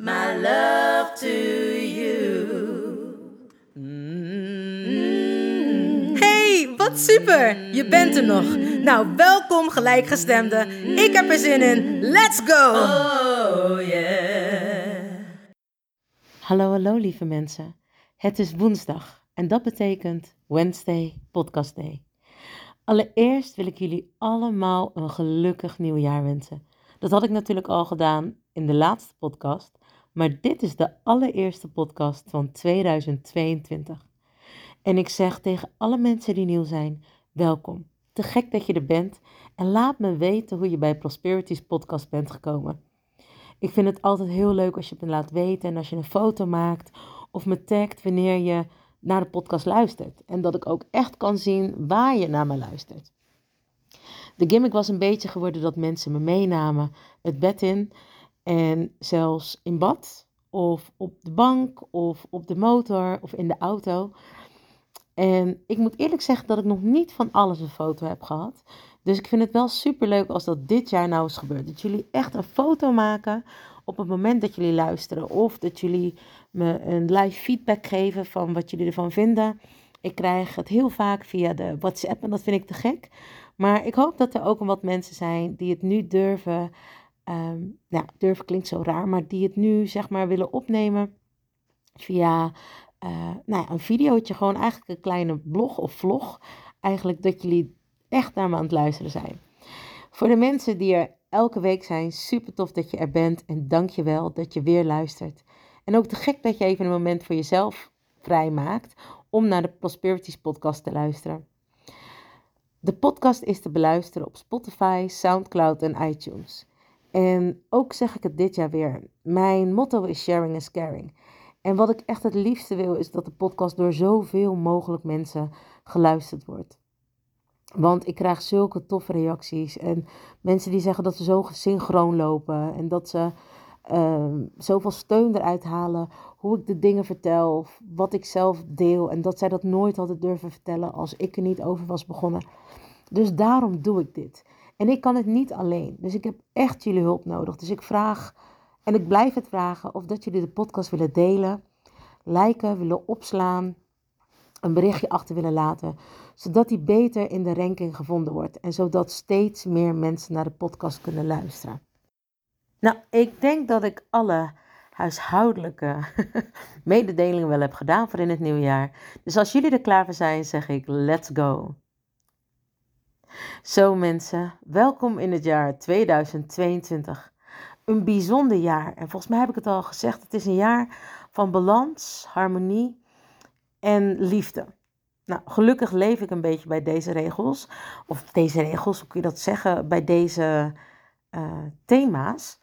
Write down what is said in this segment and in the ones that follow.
my love to you. Hey, wat super! Je bent er nog. Nou, welkom gelijkgestemde. Ik heb er zin in. Let's go! Oh yeah. Hallo, hallo lieve mensen. Het is woensdag en dat betekent Wednesday Podcast Day. Allereerst wil ik jullie allemaal een gelukkig nieuwjaar wensen. Dat had ik natuurlijk al gedaan in de laatste podcast, maar dit is de allereerste podcast van 2022. En ik zeg tegen alle mensen die nieuw zijn, welkom. Te gek dat je er bent en laat me weten hoe je bij Prosperities podcast bent gekomen. Ik vind het altijd heel leuk als je me laat weten en als je een foto maakt of me tagt wanneer je naar de podcast luistert. En dat ik ook echt kan zien waar je naar me luistert. De gimmick was een beetje geworden dat mensen me meenamen het bed in en zelfs in bad of op de bank of op de motor of in de auto. En ik moet eerlijk zeggen dat ik nog niet van alles een foto heb gehad. Dus ik vind het wel super leuk als dat dit jaar nou is gebeurd. Dat jullie echt een foto maken op het moment dat jullie luisteren. Of dat jullie me een live feedback geven van wat jullie ervan vinden. Ik krijg het heel vaak via de WhatsApp en dat vind ik te gek. Maar ik hoop dat er ook wat mensen zijn die het nu durven. Ehm, nou, durven klinkt zo raar, maar die het nu zeg maar willen opnemen via eh, nou ja, een videootje. Gewoon eigenlijk een kleine blog of vlog. Eigenlijk dat jullie echt naar me aan het luisteren zijn. Voor de mensen die er elke week zijn, super tof dat je er bent. En dank je wel dat je weer luistert. En ook te gek dat je even een moment voor jezelf vrijmaakt om naar de Prosperities podcast te luisteren. De podcast is te beluisteren op Spotify, SoundCloud en iTunes. En ook zeg ik het dit jaar weer. Mijn motto is sharing is caring. En wat ik echt het liefste wil is dat de podcast door zoveel mogelijk mensen geluisterd wordt. Want ik krijg zulke toffe reacties. En mensen die zeggen dat ze zo synchroon lopen. En dat ze ehm, zoveel steun eruit halen. Hoe ik de dingen vertel. Wat ik zelf deel. En dat zij dat nooit hadden durven vertellen als ik er niet over was begonnen. Dus daarom doe ik dit. En ik kan het niet alleen. Dus ik heb echt jullie hulp nodig. Dus ik vraag, en ik blijf het vragen, of dat jullie de podcast willen delen. Liken, willen opslaan een berichtje achter willen laten, zodat die beter in de ranking gevonden wordt en zodat steeds meer mensen naar de podcast kunnen luisteren. Nou, ik denk dat ik alle huishoudelijke mededelingen wel heb gedaan voor in het nieuwjaar. Dus als jullie er klaar voor zijn, zeg ik let's go. Zo mensen, welkom in het jaar 2022. Een bijzonder jaar. En volgens mij heb ik het al gezegd, het is een jaar van balans, harmonie en liefde. Nou, gelukkig leef ik een beetje bij deze regels. Of deze regels, hoe kun je dat zeggen? Bij deze eh, thema's.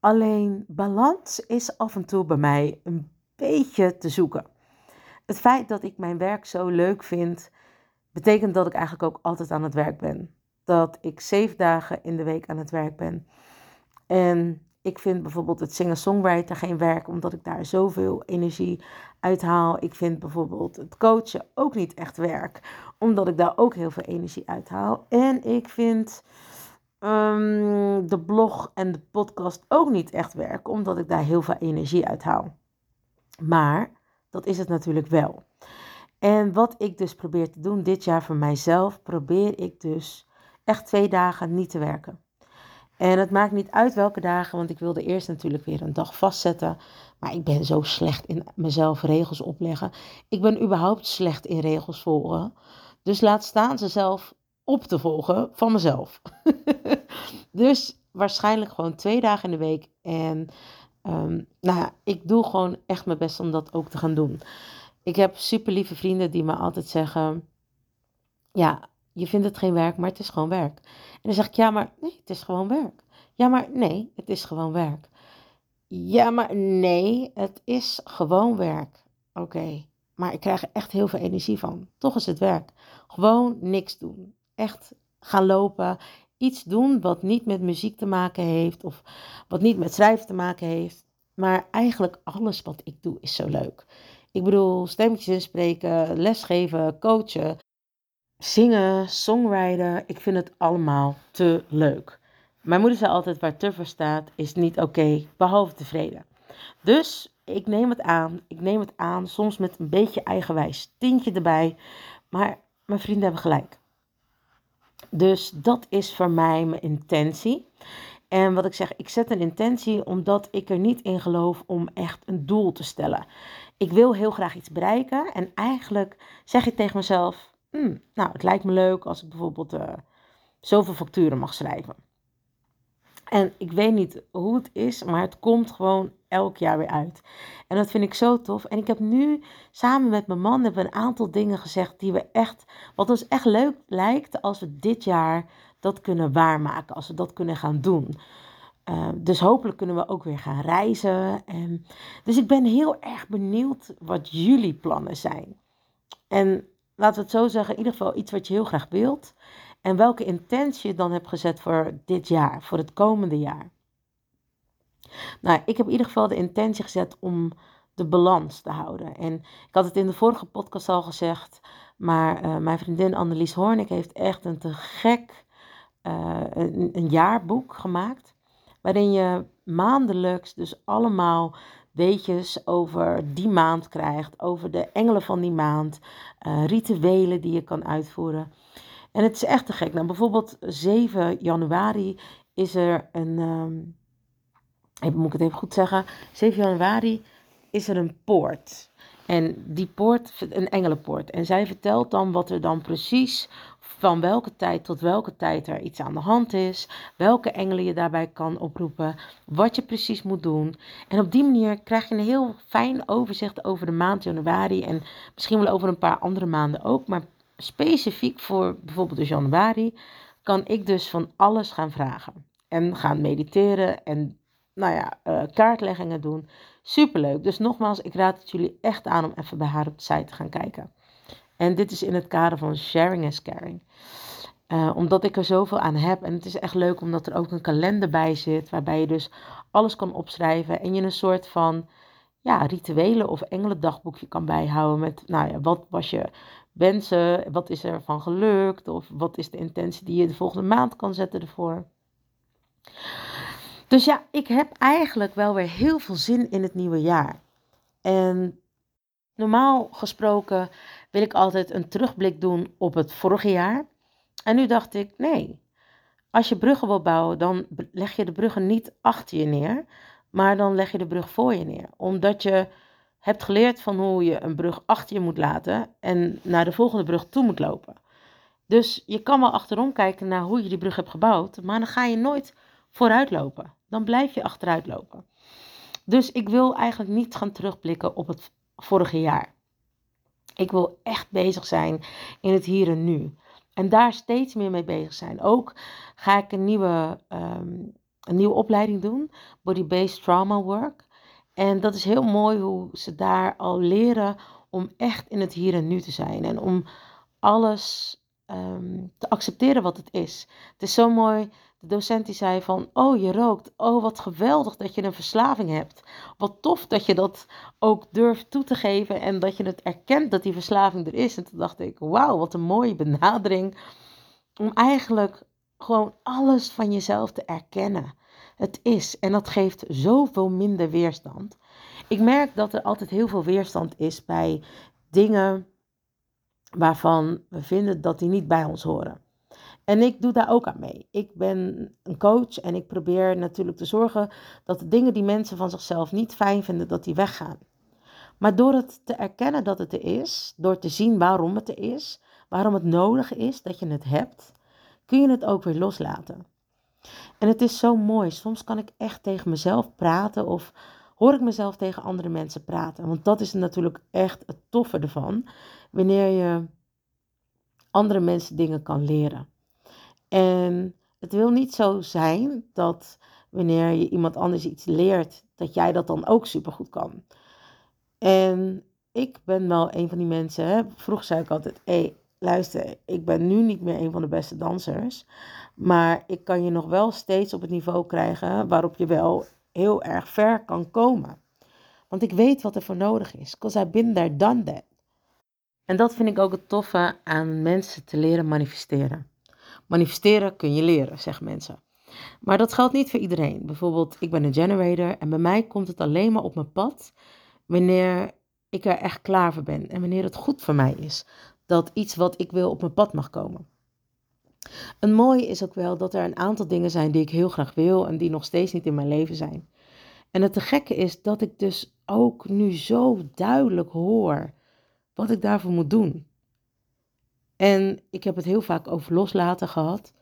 Alleen balans is af en toe bij mij een beetje te zoeken. Het feit dat ik mijn werk zo leuk vind, betekent dat ik eigenlijk ook altijd aan het werk ben. Dat ik zeven dagen in de week aan het werk ben. En ik vind bijvoorbeeld het singer-songwriter geen werk, omdat ik daar zoveel energie uit haal. Ik vind bijvoorbeeld het coachen ook niet echt werk, omdat ik daar ook heel veel energie uit haal. En ik vind ehm, de blog en de podcast ook niet echt werk, omdat ik daar heel veel energie uit haal. Maar dat is het natuurlijk wel. En wat ik dus probeer te doen dit jaar voor mijzelf, probeer ik dus echt twee dagen niet te werken. En het maakt niet uit welke dagen, want ik wilde eerst natuurlijk weer een dag vastzetten. Maar ik ben zo slecht in mezelf regels opleggen. Ik ben überhaupt slecht in regels volgen. Dus laat staan ze zelf op te volgen van mezelf. dus waarschijnlijk gewoon twee dagen in de week. En um, nou ja, ik doe gewoon echt mijn best om dat ook te gaan doen. Ik heb super lieve vrienden die me altijd zeggen: Ja, je vindt het geen werk, maar het is gewoon werk. En dan zeg ik: Ja, maar nee, het is gewoon werk. Ja, maar nee, het is gewoon werk. Ja, maar nee, het is gewoon werk. Oké, maar ik krijg er echt heel veel energie van. Toch is het werk. Gewoon niks doen. Echt gaan lopen. Iets doen wat niet met muziek te maken heeft of wat niet met schrijven te maken heeft. Maar eigenlijk alles wat ik doe is zo leuk. Ik bedoel, stemmetjes inspreken, lesgeven, coachen, zingen, songwriter. Ik vind het allemaal te leuk. Mijn moeder zei altijd, waar te staat, is niet oké, behalve tevreden. Dus ik neem het aan, ik neem het aan, soms met een beetje eigenwijs tintje erbij. Maar mijn vrienden hebben gelijk. Dus dat is voor mij mijn intentie. En wat ik zeg, ik zet een intentie omdat ik er niet in geloof om echt een doel te stellen. Ik wil heel graag iets bereiken en eigenlijk zeg ik tegen mezelf, hmm, nou het lijkt me leuk als ik bijvoorbeeld uh, zoveel facturen mag schrijven. En ik weet niet hoe het is, maar het komt gewoon elk jaar weer uit. En dat vind ik zo tof. En ik heb nu samen met mijn man hebben een aantal dingen gezegd die we echt, wat ons echt leuk lijkt als we dit jaar dat kunnen waarmaken, als we dat kunnen gaan doen. Uh, dus hopelijk kunnen we ook weer gaan reizen. En, dus ik ben heel erg benieuwd wat jullie plannen zijn. En laten we het zo zeggen, in ieder geval iets wat je heel graag wilt. En welke intentie je dan hebt gezet voor dit jaar, voor het komende jaar. Nou, ik heb in ieder geval de intentie gezet om de balans te houden. En ik had het in de vorige podcast al gezegd, maar uh, mijn vriendin Annelies Hoornik heeft echt een te gek een, een, jaarboek gemaakt. Waarin je maandelijks dus allemaal weetjes over die maand krijgt, over de engelen van die maand, uh, rituelen die je kan uitvoeren. En het is echt te gek. Nou, bijvoorbeeld 7 januari is er een. Um, even, moet ik het even goed zeggen? 7 januari is er een poort. En die poort, een engelenpoort. En zij vertelt dan wat er dan precies van welke tijd tot welke tijd er iets aan de hand is, welke engelen je daarbij kan oproepen, wat je precies moet doen. En op die manier krijg je een heel fijn overzicht over de maand januari en misschien wel over een paar andere maanden ook, maar specifiek voor bijvoorbeeld de januari kan ik dus van alles gaan vragen. En gaan mediteren en nou ja, uh, kaartleggingen doen. Superleuk. Dus nogmaals, ik raad het jullie echt aan om even bij haar op de site te gaan kijken. En dit is in het kader van sharing is caring. Uh, omdat ik er zoveel aan heb. En het is echt leuk omdat er ook een kalender bij zit. Waarbij je dus alles kan opschrijven. En je een soort van ja, rituelen of engelendagboekje kan bijhouden. Met nou ja, wat was je wensen, wat is er van gelukt of wat is de intentie die je de volgende maand kan zetten ervoor. Dus ja, ik heb eigenlijk wel weer heel veel zin in het nieuwe jaar. En normaal gesproken wil ik altijd een terugblik doen op het vorige jaar. En nu dacht ik, nee, als je bruggen wil bouwen, dan leg je de bruggen niet achter je neer, maar dan leg je de brug voor je neer. Omdat je hebt geleerd van hoe je een brug achter je moet laten en naar de volgende brug toe moet lopen. Dus je kan wel achterom kijken naar hoe je die brug hebt gebouwd, maar dan ga je nooit vooruit lopen. Dan blijf je achteruit lopen. Dus ik wil eigenlijk niet gaan terugblikken op het vorige jaar. Ik wil echt bezig zijn in het hier en nu. En daar steeds meer mee bezig zijn. Ook ga ik een nieuwe, um, een nieuwe opleiding doen, Body-Based Trauma Work. En dat is heel mooi hoe ze daar al leren om echt in het hier en nu te zijn. En om alles um, te accepteren wat het is. Het is zo mooi. De docent zei van, oh je rookt. Oh wat geweldig dat je een verslaving hebt. Wat tof dat je dat ook durft toe te geven. En dat je het erkent dat die verslaving er is. En toen dacht ik, wauw wat een mooie benadering. Om eigenlijk gewoon alles van jezelf te erkennen het is. En dat geeft zoveel minder weerstand. Ik merk dat er altijd heel veel weerstand is bij dingen waarvan we vinden dat die niet bij ons horen. En ik doe daar ook aan mee. Ik ben een coach en ik probeer natuurlijk te zorgen dat de dingen die mensen van zichzelf niet fijn vinden, dat die weggaan. Maar door het te erkennen dat het er is, door te zien waarom het er is, waarom het nodig is dat je het hebt, kun je het ook weer loslaten. En het is zo mooi. Soms kan ik echt tegen mezelf praten of hoor ik mezelf tegen andere mensen praten. Want dat is natuurlijk echt het toffe ervan. Wanneer je andere mensen dingen kan leren. En het wil niet zo zijn dat wanneer je iemand anders iets leert, dat jij dat dan ook supergoed kan. En ik ben wel een van die mensen. Hè? Vroeger zei ik altijd: hé, luister, ik ben nu niet meer een van de beste dansers. Maar ik kan je nog wel steeds op het niveau krijgen waarop je wel heel erg ver kan komen. Want ik weet wat er voor nodig is. Because I've been there, done that. En dat vind ik ook het toffe aan mensen te leren manifesteren. Manifesteren kun je leren, zeggen mensen. Maar dat geldt niet voor iedereen. Bijvoorbeeld, ik ben een generator en bij mij komt het alleen maar op mijn pad wanneer ik er echt klaar voor ben en wanneer het goed voor mij is dat iets wat ik wil op mijn pad mag komen. Een mooie is ook wel dat er een aantal dingen zijn die ik heel graag wil en die nog steeds niet in mijn leven zijn. En het te gekke is dat ik dus ook nu zo duidelijk hoor wat ik daarvoor moet doen. En ik heb het heel vaak over loslaten gehad.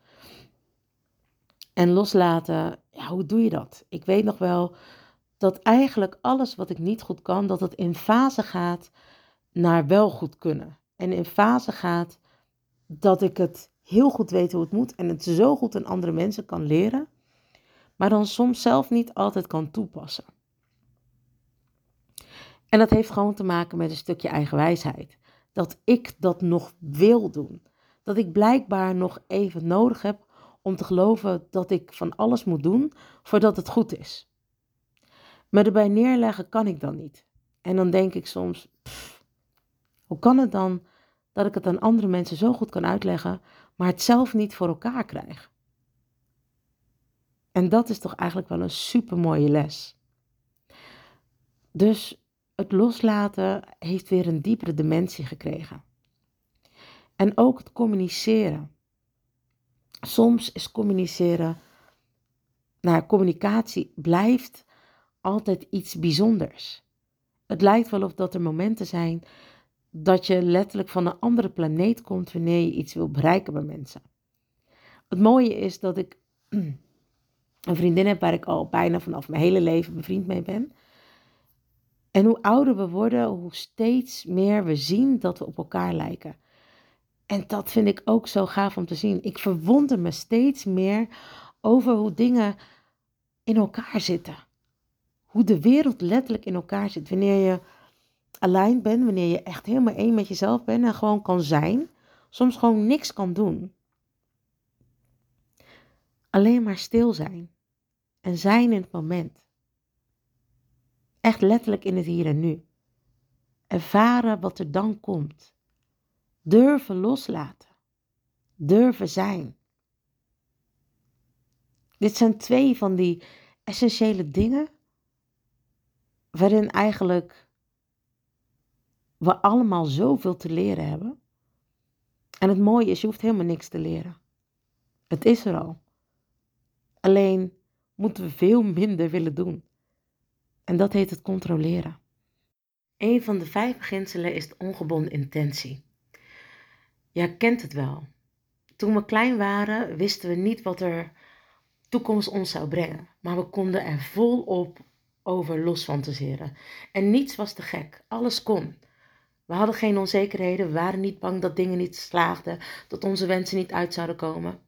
En loslaten, ja, hoe doe je dat? Ik weet nog wel dat eigenlijk alles wat ik niet goed kan, dat het in fase gaat naar wel goed kunnen. En in fase gaat dat ik het heel goed weet hoe het moet en het zo goed aan andere mensen kan leren, maar dan soms zelf niet altijd kan toepassen. En dat heeft gewoon te maken met een stukje eigenwijsheid. Dat ik dat nog wil doen. Dat ik blijkbaar nog even nodig heb om te geloven dat ik van alles moet doen voordat het goed is. Maar erbij neerleggen kan ik dan niet. En dan denk ik soms, hoe kan het dan dat ik het aan andere mensen zo goed kan uitleggen, maar het zelf niet voor elkaar krijg? En dat is toch eigenlijk wel een super mooie les. Dus het loslaten heeft weer een diepere dimensie gekregen. En ook het communiceren. Soms is communiceren, nou, communicatie blijft altijd iets bijzonders. Het lijkt wel of dat er momenten zijn dat je letterlijk van een andere planeet komt wanneer je iets wil bereiken bij mensen. Het mooie is dat ik een vriendin heb waar ik al bijna vanaf mijn hele leven bevriend mee ben. En hoe ouder we worden, hoe steeds meer we zien dat we op elkaar lijken. En dat vind ik ook zo gaaf om te zien. Ik verwonder me steeds meer over hoe dingen in elkaar zitten hoe de wereld letterlijk in elkaar zit. Wanneer je alleen bent, wanneer je echt helemaal één met jezelf bent en gewoon kan zijn, soms gewoon niks kan doen. Alleen maar stil zijn en zijn in het moment. Echt letterlijk in het hier en nu. Ervaren wat er dan komt. Durven loslaten. Durven zijn. Dit zijn twee van die essentiële dingen waarin eigenlijk we allemaal zoveel te leren hebben. En het mooie is, je hoeft helemaal niks te leren. Het is er al. Alleen moeten we veel minder willen doen. En dat heet het controleren. Een van de vijf beginselen is de ongebonden intentie. Je kent het wel. Toen we klein waren, wisten we niet wat er toekomst ons zou brengen. Maar we konden er volop over los fantaseren. En niets was te gek. Alles kon. We hadden geen onzekerheden. We waren niet bang dat dingen niet slaagden. Dat onze wensen niet uit zouden komen.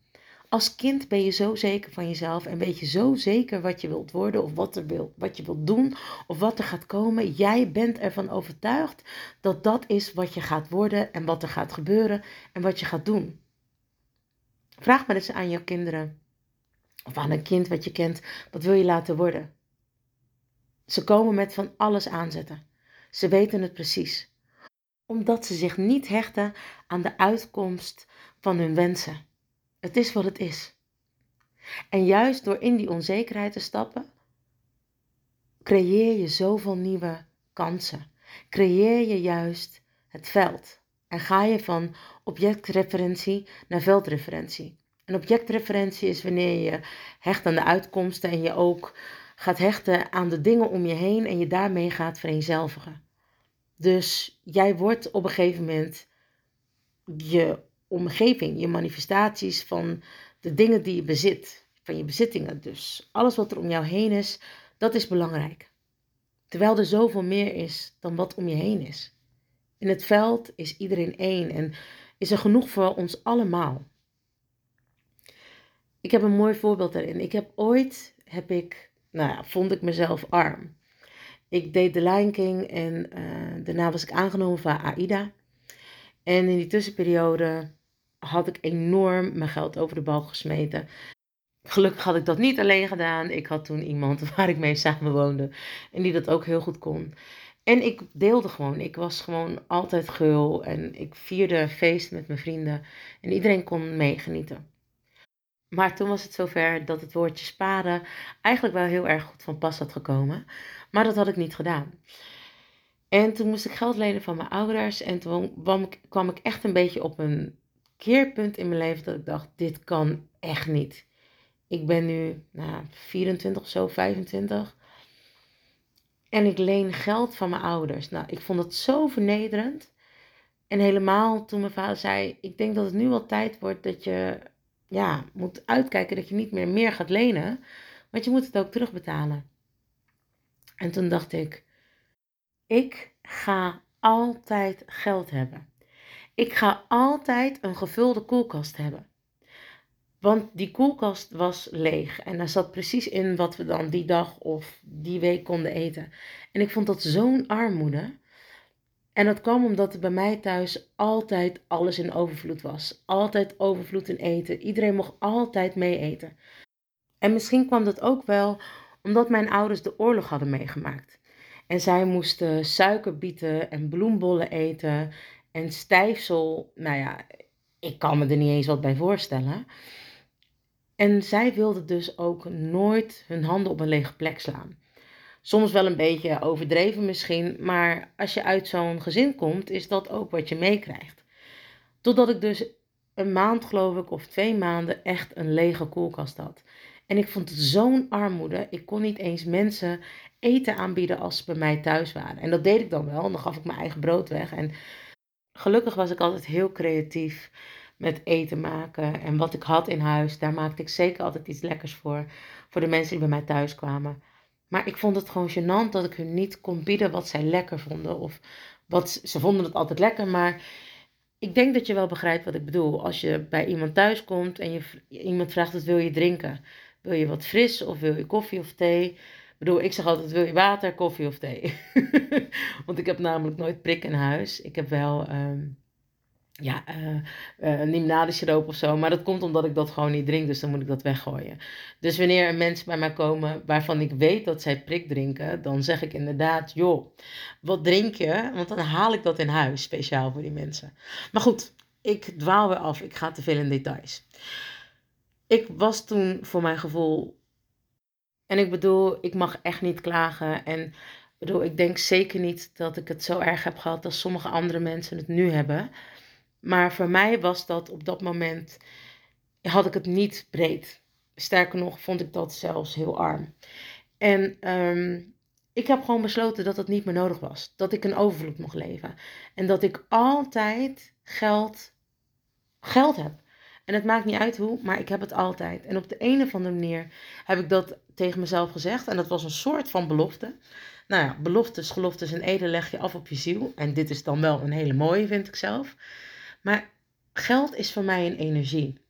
Als kind ben je zo zeker van jezelf en weet je zo zeker wat je wilt worden of wat, er wil, wat je wilt doen of wat er gaat komen. Jij bent ervan overtuigd dat dat is wat je gaat worden en wat er gaat gebeuren en wat je gaat doen. Vraag maar eens aan jouw kinderen of aan een kind wat je kent, wat wil je laten worden? Ze komen met van alles aanzetten. Ze weten het precies. Omdat ze zich niet hechten aan de uitkomst van hun wensen. Het is wat het is. En juist door in die onzekerheid te stappen, creëer je zoveel nieuwe kansen. Creëer je juist het veld. En ga je van objectreferentie naar veldreferentie. Een objectreferentie is wanneer je hecht aan de uitkomsten en je ook gaat hechten aan de dingen om je heen en je daarmee gaat vereenzelvigen. Dus jij wordt op een gegeven moment je omgeving, je manifestaties van de dingen die je bezit, van je bezittingen. Dus alles wat er om jou heen is, dat is belangrijk. Terwijl er zoveel meer is dan wat om je heen is. In het veld is iedereen één en is er genoeg voor ons allemaal. Ik heb een mooi voorbeeld daarin. Ik heb ooit, heb ik, nou ja, vond ik mezelf arm. Ik deed de Lion King en uh, daarna was ik aangenomen van AIDA. En in die tussenperiode had ik enorm mijn geld over de balk gesmeten. Gelukkig had ik dat niet alleen gedaan. Ik had toen iemand waar ik mee samenwoonde en die dat ook heel goed kon. En ik deelde gewoon. Ik was gewoon altijd geul en ik vierde feest met mijn vrienden en iedereen kon meegenieten. Maar toen was het zover dat het woordje sparen eigenlijk wel heel erg goed van pas had gekomen. Maar dat had ik niet gedaan. En toen moest ik geld lenen van mijn ouders. En toen kwam ik, echt een beetje op een keerpunt in mijn leven dat ik dacht, dit kan echt niet. Ik ben nu nou, 24 of zo, 25. En ik leen geld van mijn ouders. Nou, ik vond het zo vernederend. En helemaal toen mijn vader zei: Ik denk dat het nu wel tijd wordt dat je ja, moet uitkijken dat je niet meer meer gaat lenen. Want je moet het ook terugbetalen. En toen dacht ik: Ik ga altijd geld hebben. Ik ga altijd een gevulde koelkast hebben. Want die koelkast was leeg en daar zat precies in wat we dan die dag of die week konden eten. En ik vond dat zo'n armoede. En dat kwam omdat er bij mij thuis altijd alles in overvloed was. Altijd overvloed in eten. Iedereen mocht altijd mee eten. En misschien kwam dat ook wel omdat mijn ouders de oorlog hadden meegemaakt. En zij moesten suikerbieten en bloembollen eten en stijfsel. Nou ja, ik kan me er niet eens wat bij voorstellen. En zij wilden dus ook nooit hun handen op een lege plek slaan. Soms wel een beetje overdreven misschien, maar als je uit zo'n gezin komt, is dat ook wat je meekrijgt. Totdat ik dus een maand, geloof ik, of twee maanden echt een lege koelkast had. En ik vond het zo'n armoede. Ik kon niet eens mensen eten aanbieden als ze bij mij thuis waren. En dat deed ik dan wel. En dan gaf ik mijn eigen brood weg. En gelukkig was ik altijd heel creatief met eten maken. En wat ik had in huis, daar maakte ik zeker altijd iets lekkers voor. Voor de mensen die bij mij thuis kwamen. Maar ik vond het gewoon gênant dat ik hun niet kon bieden wat zij lekker vonden. Of wat ze vonden het altijd lekker, maar ik denk dat je wel begrijpt wat ik bedoel. Als je bij iemand thuis komt en je, iemand vraagt wat wil je drinken? Wil je wat fris of wil je koffie of thee? Bedoel, ik zeg altijd wil je water, koffie of thee? Want ik heb namelijk nooit prik in huis. Ik heb wel um, ja, uh, uh, of zo. Maar dat komt omdat ik dat gewoon niet drink, dus dan moet ik dat weggooien. Dus wanneer mensen bij mij komen waarvan ik weet dat zij prik drinken, dan zeg ik inderdaad, joh, wat drink je? Want dan haal ik dat in huis, speciaal voor die mensen. Maar goed, ik dwaal weer af, ik ga te veel in details. Ik was toen voor mijn gevoel, en ik bedoel, ik mag echt niet klagen en bedoel, ik denk zeker niet dat ik het zo erg heb gehad als sommige andere mensen het nu hebben. Maar voor mij was dat op dat moment, had ik het niet breed. Sterker nog, vond ik dat zelfs heel arm. En ehm, ik heb gewoon besloten dat het niet meer nodig was. Dat ik een overvloed mocht leven. En dat ik altijd geld, geld heb. En het maakt niet uit hoe, maar ik heb het altijd. En op de een of andere manier heb ik dat tegen mezelf gezegd. En dat was een soort van belofte. Nou ja, beloftes, geloftes en eden leg je af op je ziel. En dit is dan wel een hele mooie, vind ik zelf. Maar geld is voor mij een energie.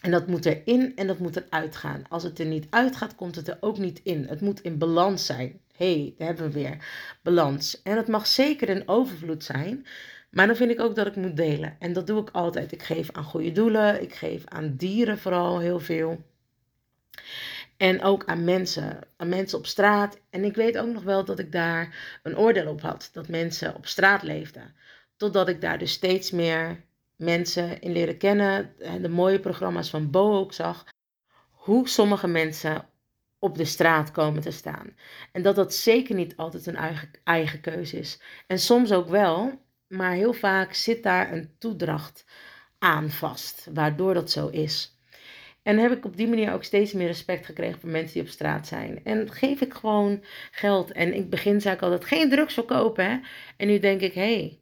En dat moet erin en dat moet eruit gaan. Als het er niet uitgaat, komt het er ook niet in. Het moet in balans zijn. Hey, daar hebben we weer. Balans. En het mag zeker een overvloed zijn. Maar dan vind ik ook dat ik moet delen. En dat doe ik altijd. Ik geef aan goede doelen. Ik geef aan dieren vooral heel veel. En ook aan mensen. Aan mensen op straat. En ik weet ook nog wel dat ik daar een oordeel op had. Dat mensen op straat leefden. Totdat ik daar dus steeds meer mensen in leren kennen. De mooie programma's van Bo ook zag. Hoe sommige mensen op de straat komen te staan. En dat dat zeker niet altijd een eigen, eigen keuze is. En soms ook wel, maar heel vaak zit daar een toedracht aanvast, waardoor dat zo is. En heb ik op die manier ook steeds meer respect gekregen voor mensen die op straat zijn. En geef ik gewoon geld. En ik begin zei ik altijd geen drugs verkopen. Hè? En nu denk ik, hé, hey,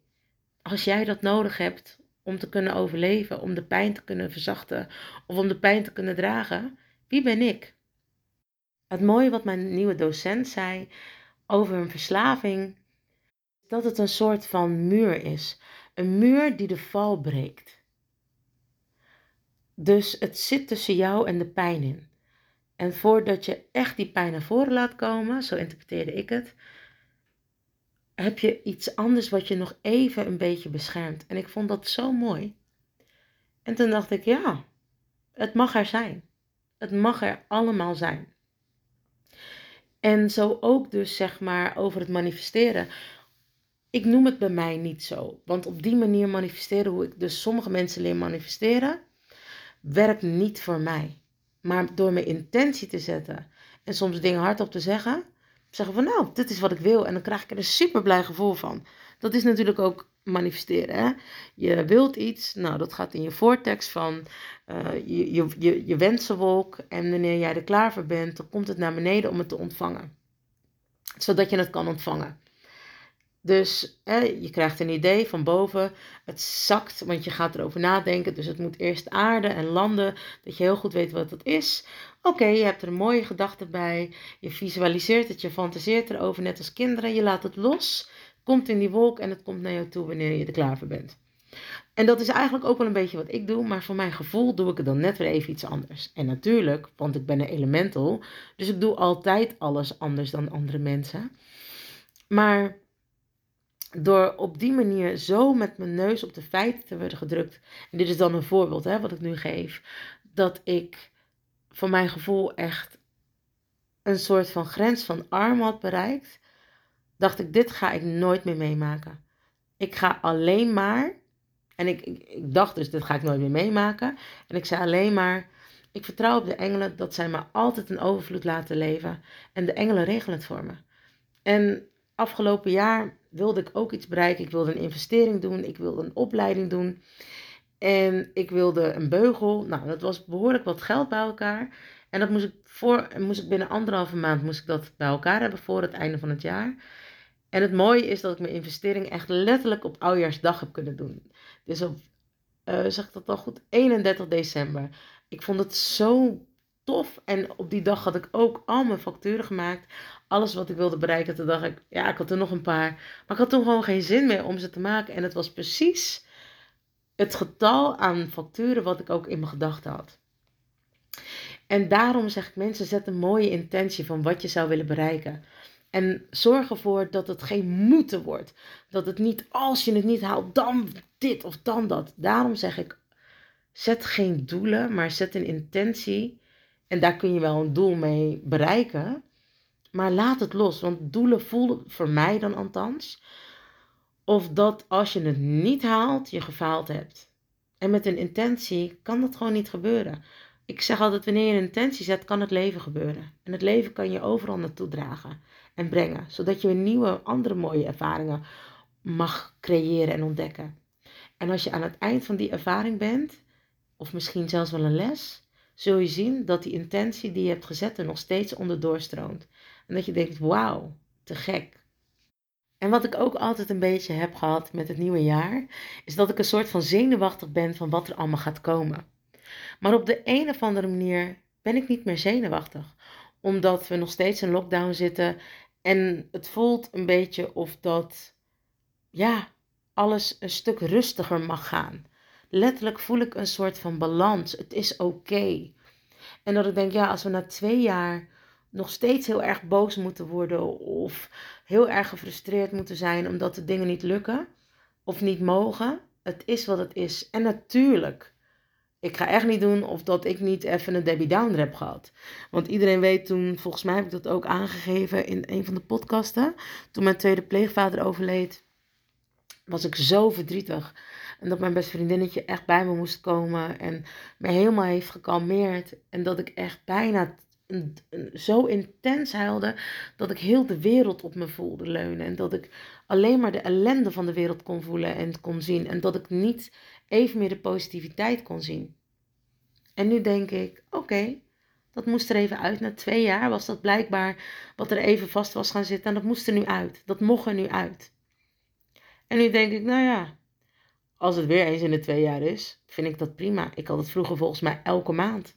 als jij dat nodig hebt om te kunnen overleven, om de pijn te kunnen verzachten of om de pijn te kunnen dragen, wie ben ik? Het mooie wat mijn nieuwe docent zei over een verslaving, dat het een soort van muur is. Een muur die de val breekt. Dus het zit tussen jou en de pijn in. En voordat je echt die pijn naar voren laat komen, zo interpreteerde ik het, heb je iets anders wat je nog even een beetje beschermt. En ik vond dat zo mooi. En toen dacht ik, ja, het mag er zijn. Het mag er allemaal zijn. En zo ook dus zeg maar over het manifesteren. Ik noem het bij mij niet zo. Want op die manier manifesteren, hoe ik dus sommige mensen leer manifesteren, werkt niet voor mij. Maar door mijn intentie te zetten en soms dingen hardop te zeggen, zeggen van nou, dit is wat ik wil. En dan krijg ik er een super blij gevoel van. Dat is natuurlijk ook manifesteren. Hè? Je wilt iets, nou dat gaat in je vortex van uh, je, je, je, je wensenwolk. En wanneer jij er klaar voor bent, dan komt het naar beneden om het te ontvangen. Zodat je het kan ontvangen. Dus je krijgt een idee van boven. Het zakt, want je gaat erover nadenken. Dus het moet eerst aarden en landen. Dat je heel goed weet wat het is. Oké, je hebt er een mooie gedachte bij. Je visualiseert het, je fantaseert erover, net als kinderen. Je laat het los. Komt in die wolk en het komt naar jou toe wanneer je er klaar voor bent. En dat is eigenlijk ook wel een beetje wat ik doe, maar voor mijn gevoel doe ik het dan net weer even iets anders. En natuurlijk, want ik ben een elemental, dus ik doe altijd alles anders dan andere mensen. Maar door op die manier zo met mijn neus op de feiten te worden gedrukt, en dit is dan een voorbeeld hè, wat ik nu geef, dat ik voor mijn gevoel echt een soort van grens van arm had bereikt, dacht ik, dit ga ik nooit meer meemaken. Ik ga alleen maar, en ik, ik, ik dacht dus, dit ga ik nooit meer meemaken, en ik zei alleen maar, ik vertrouw op de engelen dat zij me altijd een overvloed laten leven, en de engelen regelen het voor me. En afgelopen jaar wilde ik ook iets bereiken. Ik wilde een investering doen. Ik wilde een opleiding doen. En ik wilde een beugel. Nou, dat was behoorlijk wat geld bij elkaar. En dat moest ik, voor, moest ik binnen anderhalve maand moest ik dat bij elkaar hebben voor het einde van het jaar. En het mooie is dat ik mijn investering echt letterlijk op oudjaarsdag heb kunnen doen. Dus op, uh, zeg ik dat al goed, 31 december. Ik vond het zo tof. En op die dag had ik ook al mijn facturen gemaakt. Alles wat ik wilde bereiken. Toen dacht ik, ja, ik had er nog een paar. Maar ik had toen gewoon geen zin meer om ze te maken. En het was precies het getal aan facturen wat ik ook in mijn gedachten had. En daarom zeg ik mensen, zet een mooie intentie van wat je zou willen bereiken. En zorg ervoor dat het geen moeten wordt. Dat het niet, als je het niet haalt, dan dit of dan dat. Daarom zeg ik, zet geen doelen, maar zet een intentie en daar kun je wel een doel mee bereiken. Maar laat het los, want doelen voelen voor mij dan althans. Of dat als je het niet haalt, je gefaald hebt. En met een intentie kan dat gewoon niet gebeuren. Ik zeg altijd, wanneer je een intentie zet, kan het leven gebeuren. En het leven kan je overal naartoe dragen en brengen. Zodat je nieuwe, andere mooie ervaringen mag creëren en ontdekken. En als je aan het eind van die ervaring bent, of misschien zelfs wel een les, zul je zien dat die intentie die je hebt gezet er nog steeds onder doorstroomt. En dat je denkt, wauw, te gek. En wat ik ook altijd een beetje heb gehad met het nieuwe jaar, is dat ik een soort van zenuwachtig ben van wat er allemaal gaat komen. Maar op de een of andere manier ben ik niet meer zenuwachtig, omdat we nog steeds in lockdown zitten en het voelt een beetje of dat, ja, alles een stuk rustiger mag gaan letterlijk voel ik een soort van balans. Het is oké. En dat ik denk, ja, als we na twee jaar nog steeds heel erg boos moeten worden of heel erg gefrustreerd moeten zijn omdat de dingen niet lukken of niet mogen, het is wat het is. En natuurlijk, ik ga echt niet doen of dat ik niet even een Debbie Downer heb gehad. Want iedereen weet toen, volgens mij heb ik dat ook aangegeven in een van de podcasten, toen mijn tweede pleegvader overleed, was ik zo verdrietig. En dat mijn beste vriendinnetje echt bij me moest komen en me helemaal heeft gekalmeerd. En dat ik echt bijna zo intens huilde dat ik heel de wereld op me voelde leunen. En dat ik alleen maar de ellende van de wereld kon voelen en kon zien. En dat ik niet even meer de positiviteit kon zien. En nu denk ik, oké, dat moest er even uit. Na twee jaar was dat blijkbaar wat er even vast was gaan zitten. En dat moest er nu uit. Dat mocht er nu uit. En nu denk ik, nou ja, als het weer eens in de twee jaar is, vind ik dat prima. Ik had het vroeger volgens mij elke maand.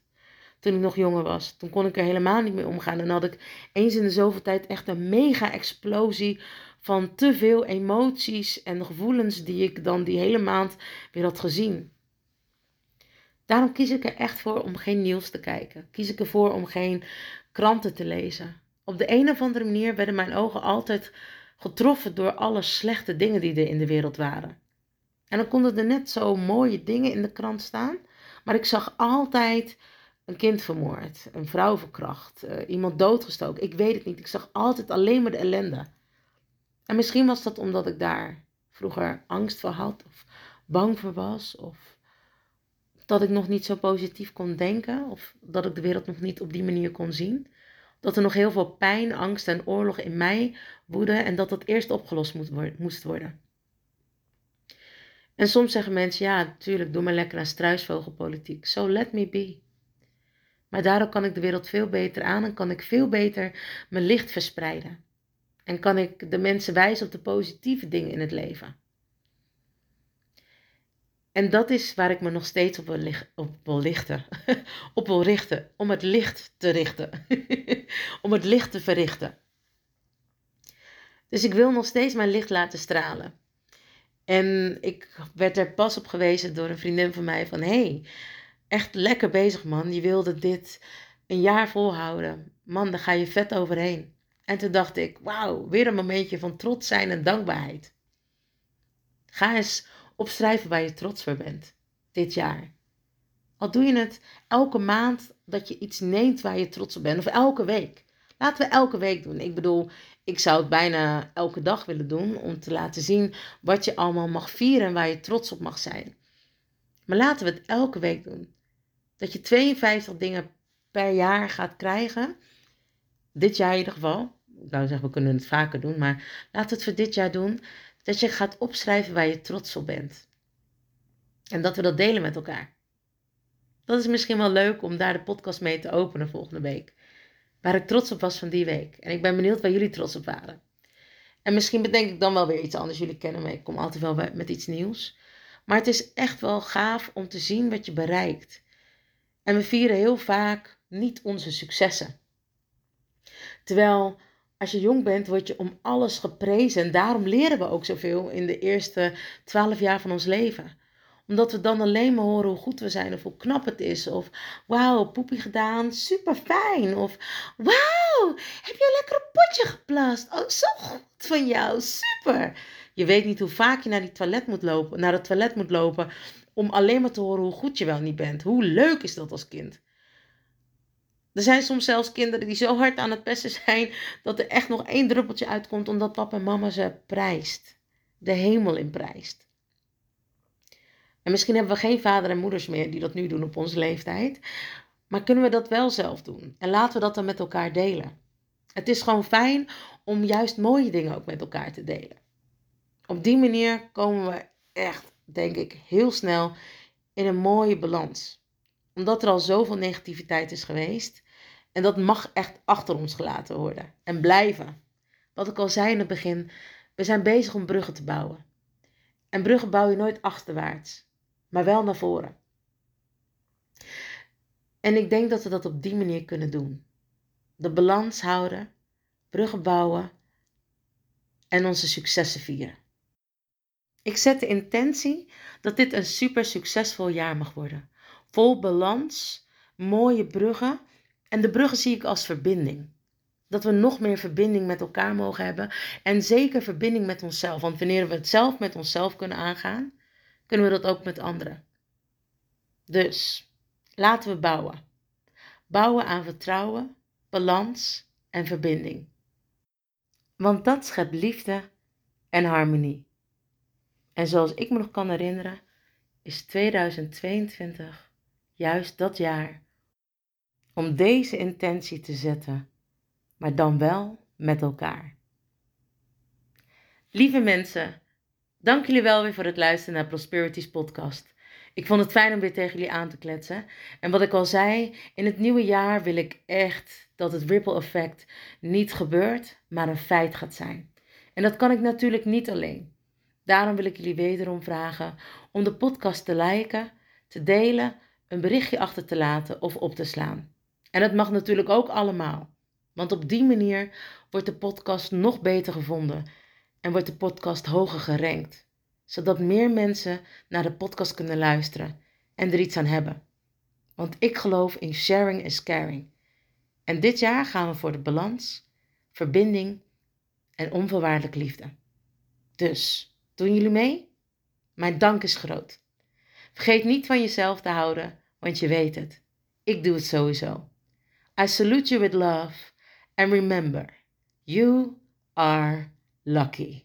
Toen ik nog jonger was. Toen kon ik er helemaal niet mee omgaan. En had ik eens in de zoveel tijd echt een mega explosie van te veel emoties en gevoelens die ik dan die hele maand weer had gezien. Daarom kies ik er echt voor om geen nieuws te kijken. Kies ik ervoor om geen kranten te lezen. Op de een of andere manier werden mijn ogen altijd getroffen door alle slechte dingen die er in de wereld waren. En dan konden er net zo mooie dingen in de krant staan, maar ik zag altijd een kind vermoord, een vrouw verkracht, uh, iemand doodgestoken. Ik weet het niet. Ik zag altijd alleen maar de ellende. En misschien was dat omdat ik daar vroeger angst voor had, of bang voor was, of dat ik nog niet zo positief kon denken, of dat ik de wereld nog niet op die manier kon zien. Dat er nog heel veel pijn, angst en oorlog in mij woedde en dat dat eerst opgelost moest worden. En soms zeggen mensen, ja, natuurlijk, doe maar lekker aan struisvogelpolitiek. So let me be. Maar daardoor kan ik de wereld veel beter aan en kan ik veel beter mijn licht verspreiden. En kan ik de mensen wijzen op de positieve dingen in het leven. En dat is waar ik me nog steeds op wil, op lichten. op wil richten. Om het licht te richten. om het licht te verrichten. Dus ik wil nog steeds mijn licht laten stralen. En ik werd er pas op gewezen door een vriendin van mij van... hey, echt lekker bezig man. Je wilde dit een jaar volhouden. Man, daar ga je vet overheen. En toen dacht ik, wauw, weer een momentje van trots zijn en dankbaarheid. Ga eens opschrijven waar je trots voor bent dit jaar. Al doe je het elke maand dat je iets neemt waar je trots op bent, of elke week. Laten we elke week doen. Ik bedoel, ik zou het bijna elke dag willen doen om te laten zien wat je allemaal mag vieren en waar je trots op mag zijn. Maar laten we het elke week doen. Dat je 52 dingen per jaar gaat krijgen. Dit jaar in ieder geval. Ik zou zeggen, we kunnen het vaker doen, maar laten we het voor dit jaar doen. Dat je gaat opschrijven waar je trots op bent. En dat we dat delen met elkaar. Dat is misschien wel leuk om daar de podcast mee te openen volgende week waar ik trots op was van die week. En ik ben benieuwd waar jullie trots op waren. En misschien bedenk ik dan wel weer iets anders. Jullie kennen me, ik kom altijd wel met iets nieuws. Maar het is echt wel gaaf om te zien wat je bereikt. En we vieren heel vaak niet onze successen. Terwijl als je jong bent, word je om alles geprezen. En daarom leren we ook zoveel in de eerste twaalf jaar van ons leven omdat we dan alleen maar horen hoe goed we zijn of hoe knap het is. Of wauw, poepie gedaan, super fijn. Of wauw, heb je een lekker potje geplast. Oh, zo goed van jou, super. Je weet niet hoe vaak je naar, die toilet moet lopen, naar het toilet moet lopen om alleen maar te horen hoe goed je wel niet bent. Hoe leuk is dat als kind? Er zijn soms zelfs kinderen die zo hard aan het pesten zijn dat er echt nog één druppeltje uitkomt omdat papa en mama ze prijst. De hemel in prijst. En misschien hebben we geen vader en moeders meer die dat nu doen op onze leeftijd. Maar kunnen we dat wel zelf doen? En laten we dat dan met elkaar delen. Het is gewoon fijn om juist mooie dingen ook met elkaar te delen. Op die manier komen we echt, denk ik, heel snel in een mooie balans. Omdat er al zoveel negativiteit is geweest. En dat mag echt achter ons gelaten worden. En blijven. Wat ik al zei in het begin, we zijn bezig om bruggen te bouwen. En bruggen bouw je nooit achterwaarts maar wel naar voren. En ik denk dat we dat op die manier kunnen doen. De balans houden, bruggen bouwen en onze successen vieren. Ik zet de intentie dat dit een super succesvol jaar mag worden. Vol balans, mooie bruggen. En de bruggen zie ik als verbinding. Dat we nog meer verbinding met elkaar mogen hebben. En zeker verbinding met onszelf. Want wanneer we het zelf met onszelf kunnen aangaan, kunnen we dat ook met anderen. Dus laten we bouwen. Bouwen aan vertrouwen, balans en verbinding. Want dat schept liefde en harmonie. En zoals ik me nog kan herinneren, is 2022 juist dat jaar om deze intentie te zetten, maar dan wel met elkaar. Lieve mensen, dank jullie wel weer voor het luisteren naar Prosperities podcast. Ik vond het fijn om weer tegen jullie aan te kletsen. En wat ik al zei, in het nieuwe jaar wil ik echt dat het ripple effect niet gebeurt, maar een feit gaat zijn. En dat kan ik natuurlijk niet alleen. Daarom wil ik jullie wederom vragen om de podcast te liken, te delen, een berichtje achter te laten of op te slaan. En dat mag natuurlijk ook allemaal. Want op die manier wordt de podcast nog beter gevonden en wordt de podcast hoger gerankt, zodat meer mensen naar de podcast kunnen luisteren en er iets aan hebben. Want ik geloof in sharing is caring. En dit jaar gaan we voor de balans, verbinding en onvoorwaardelijke liefde. Dus, doen jullie mee? Mijn dank is groot. Vergeet niet van jezelf te houden, want je weet het. Ik doe het sowieso. I salute you with love and remember, you are lucky.